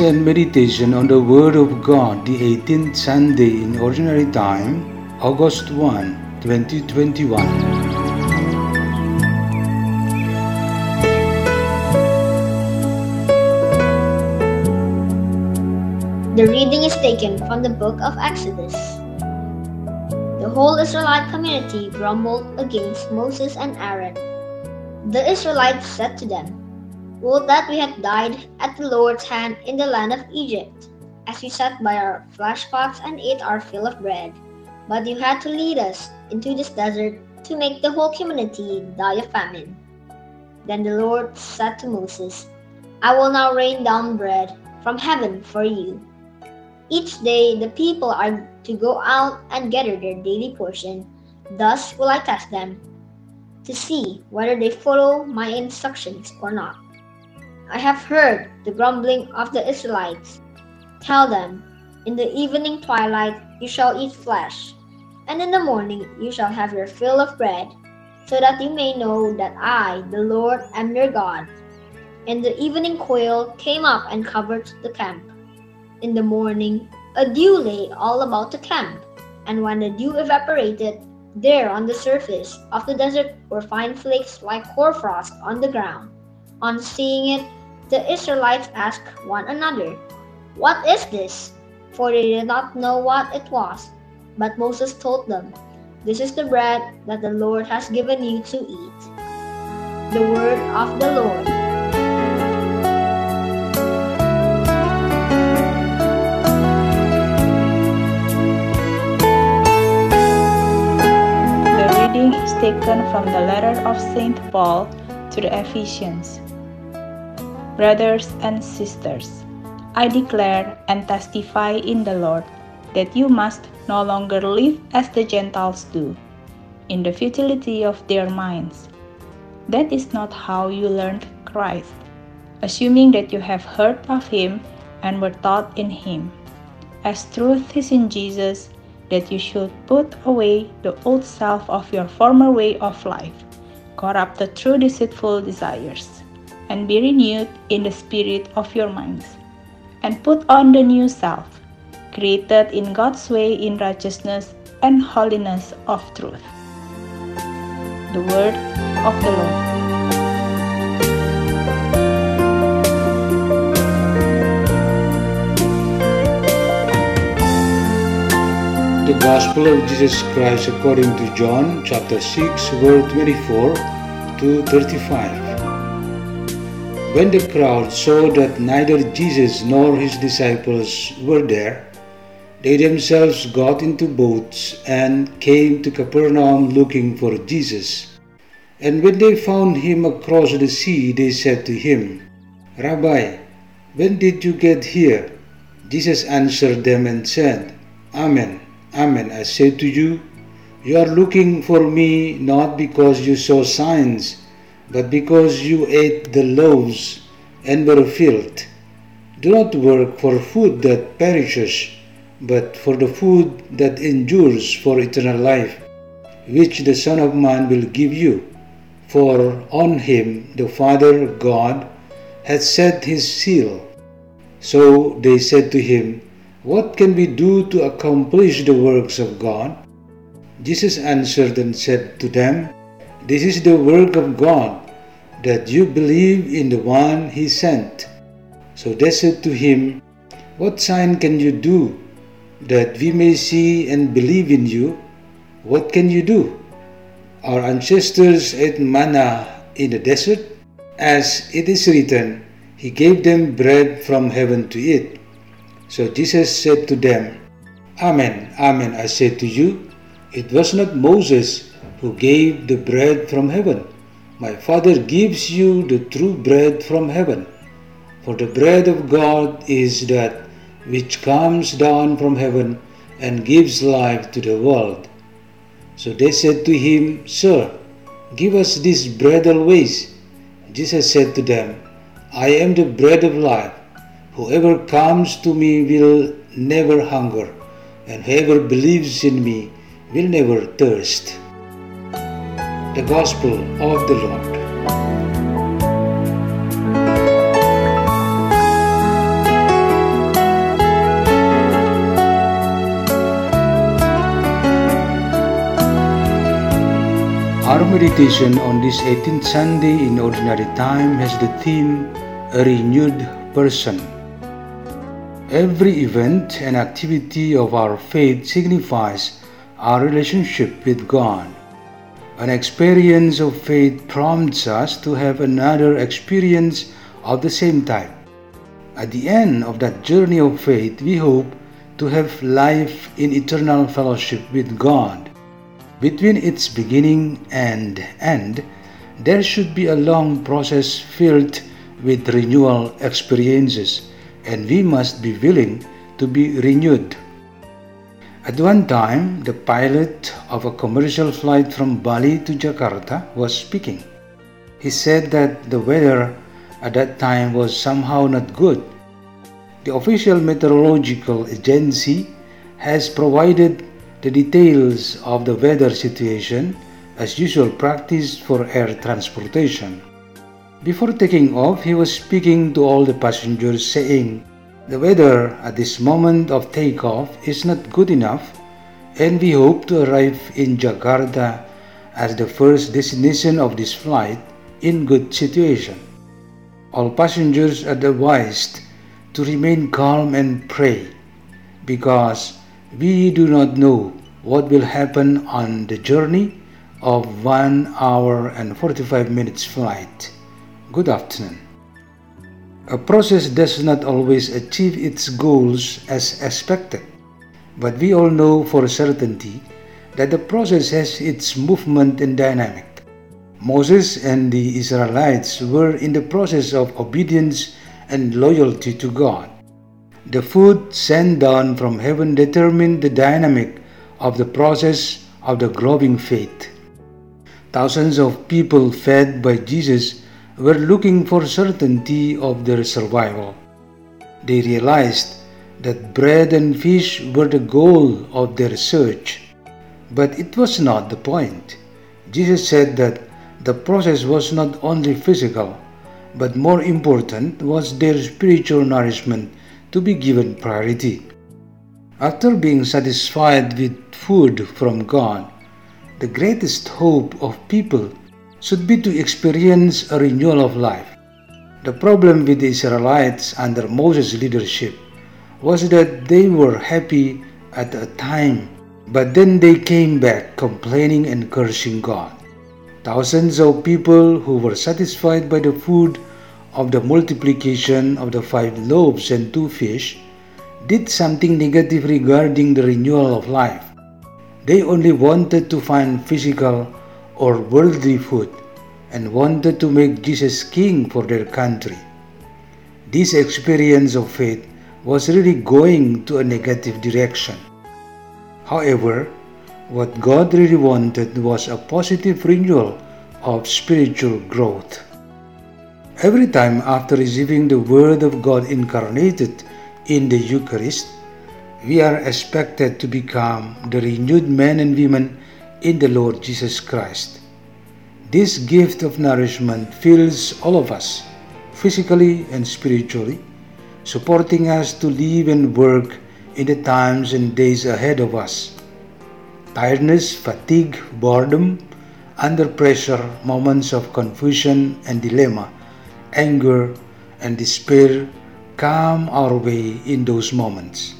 And meditation on the Word of God, the 18th Sunday in Ordinary Time, August 1, 2021. The reading is taken from the book of Exodus. The whole Israelite community grumbled against Moses and Aaron. The Israelites said to them, Would that we had died at the Lord's hand in the land of Egypt, as we sat by our flesh pots and ate our fill of bread. But you had to lead us into this desert to make the whole community die of famine. Then the Lord said to Moses, I will now rain down bread from heaven for you. Each day the people are to go out and gather their daily portion. Thus will I test them to see whether they follow my instructions or not. I have heard the grumbling of the Israelites. Tell them, in the evening twilight you shall eat flesh, and in the morning you shall have your fill of bread, so that you may know that I, the Lord, am your God. And the evening quail came up and covered the camp. In the morning, a dew lay all about the camp, and when the dew evaporated, there on the surface of the desert were fine flakes like hoarfrost on the ground. On seeing it, the Israelites asked one another, What is this? For they did not know what it was. But Moses told them, This is the bread that the Lord has given you to eat. The word of the Lord. The reading is taken from the letter of St. Paul to the Ephesians. Brothers and sisters, I declare and testify in the Lord that you must no longer live as the Gentiles do, in the futility of their minds. That is not how you learned Christ, assuming that you have heard of him and were taught in him. As truth is in Jesus, that you should put away the old self of your former way of life, corrupted through deceitful desires, and be renewed in the spirit of your minds, and put on the new self, created in God's way in righteousness and holiness of truth. The word of the Lord. The Gospel of Jesus Christ according to John chapter 6 verse 24 to 35. When the crowd saw that neither Jesus nor his disciples were there, they themselves got into boats and came to Capernaum looking for Jesus. And when they found him across the sea, they said to him, Rabbi, when did you get here? Jesus answered them and said, Amen, Amen, I say to you, you are looking for me not because you saw signs, but because you ate the loaves and were filled. Do not work for food that perishes, but for the food that endures for eternal life, which the Son of Man will give you. For on him the Father God hath set his seal. So they said to him, What can we do to accomplish the works of God? Jesus answered and said to them, This is the work of God, that you believe in the one he sent. So they said to him, What sign can you do that we may see and believe in you? What can you do? Our ancestors ate manna in the desert, as it is written, He gave them bread from heaven to eat. So Jesus said to them, Amen, Amen, I say to you, it was not Moses who gave the bread from heaven, My Father gives you the true bread from heaven. For the bread of God is that which comes down from heaven and gives life to the world. So they said to him, Sir, give us this bread always. Jesus said to them, I am the bread of life. Whoever comes to me will never hunger, and whoever believes in me will never thirst. The Gospel of the Lord. Our meditation on this 18th Sunday in Ordinary Time has the theme A Renewed Person. Every event and activity of our faith signifies our relationship with God. An experience of faith prompts us to have another experience of the same type. At the end of that journey of faith, we hope to have life in eternal fellowship with God. Between its beginning and end, there should be a long process filled with renewal experiences, and we must be willing to be renewed. At one time, the pilot of a commercial flight from Bali to Jakarta was speaking. He said that the weather at that time was somehow not good. The official meteorological agency has provided the details of the weather situation as usual practice for air transportation. Before taking off, he was speaking to all the passengers saying, The weather at this moment of takeoff is not good enough, and we hope to arrive in Jakarta as the first destination of this flight in good situation. All passengers are advised to remain calm and pray because we do not know what will happen on the journey of 1 hour and 45 minutes flight. Good afternoon. A process does not always achieve its goals as expected, but we all know for certainty that the process has its movement and dynamic. Moses and the Israelites were in the process of obedience and loyalty to God. The food sent down from heaven determined the dynamic of the process of the growing faith. Thousands of people fed by Jesus were looking for certainty of their survival. They realized that bread and fish were the goal of their search, but it was not the point. Jesus said that the process was not only physical, but more important was their spiritual nourishment to be given priority. After being satisfied with food from God, the greatest hope of people should be to experience a renewal of life. The problem with the Israelites under Moses' leadership was that they were happy at a time, but then they came back complaining and cursing God. Thousands of people who were satisfied by the food of the multiplication of the five loaves and two fish did something negative regarding the renewal of life. They only wanted to find physical or worldly food and wanted to make Jesus king for their country. This experience of faith was really going to a negative direction. However, what God really wanted was a positive renewal of spiritual growth. Every time after receiving the Word of God incarnated in the Eucharist, we are expected to become the renewed men and women in the Lord Jesus Christ. This gift of nourishment fills all of us, physically and spiritually, supporting us to live and work in the times and days ahead of us. Tiredness, fatigue, boredom, under pressure, moments of confusion and dilemma anger, and despair come our way in those moments.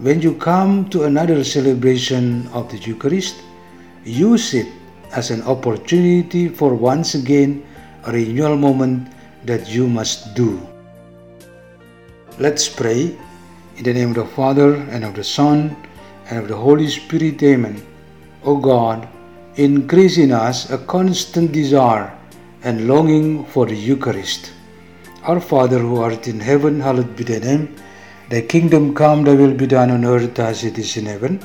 When you come to another celebration of the Eucharist, use it as an opportunity for once again a renewal moment that you must do. Let's pray in the name of the Father and of the Son and of the Holy Spirit. Amen. O God, increase in us a constant desire and longing for the Eucharist. Our Father who art in heaven, hallowed be thy name. Thy kingdom come, thy will be done on earth as it is in heaven.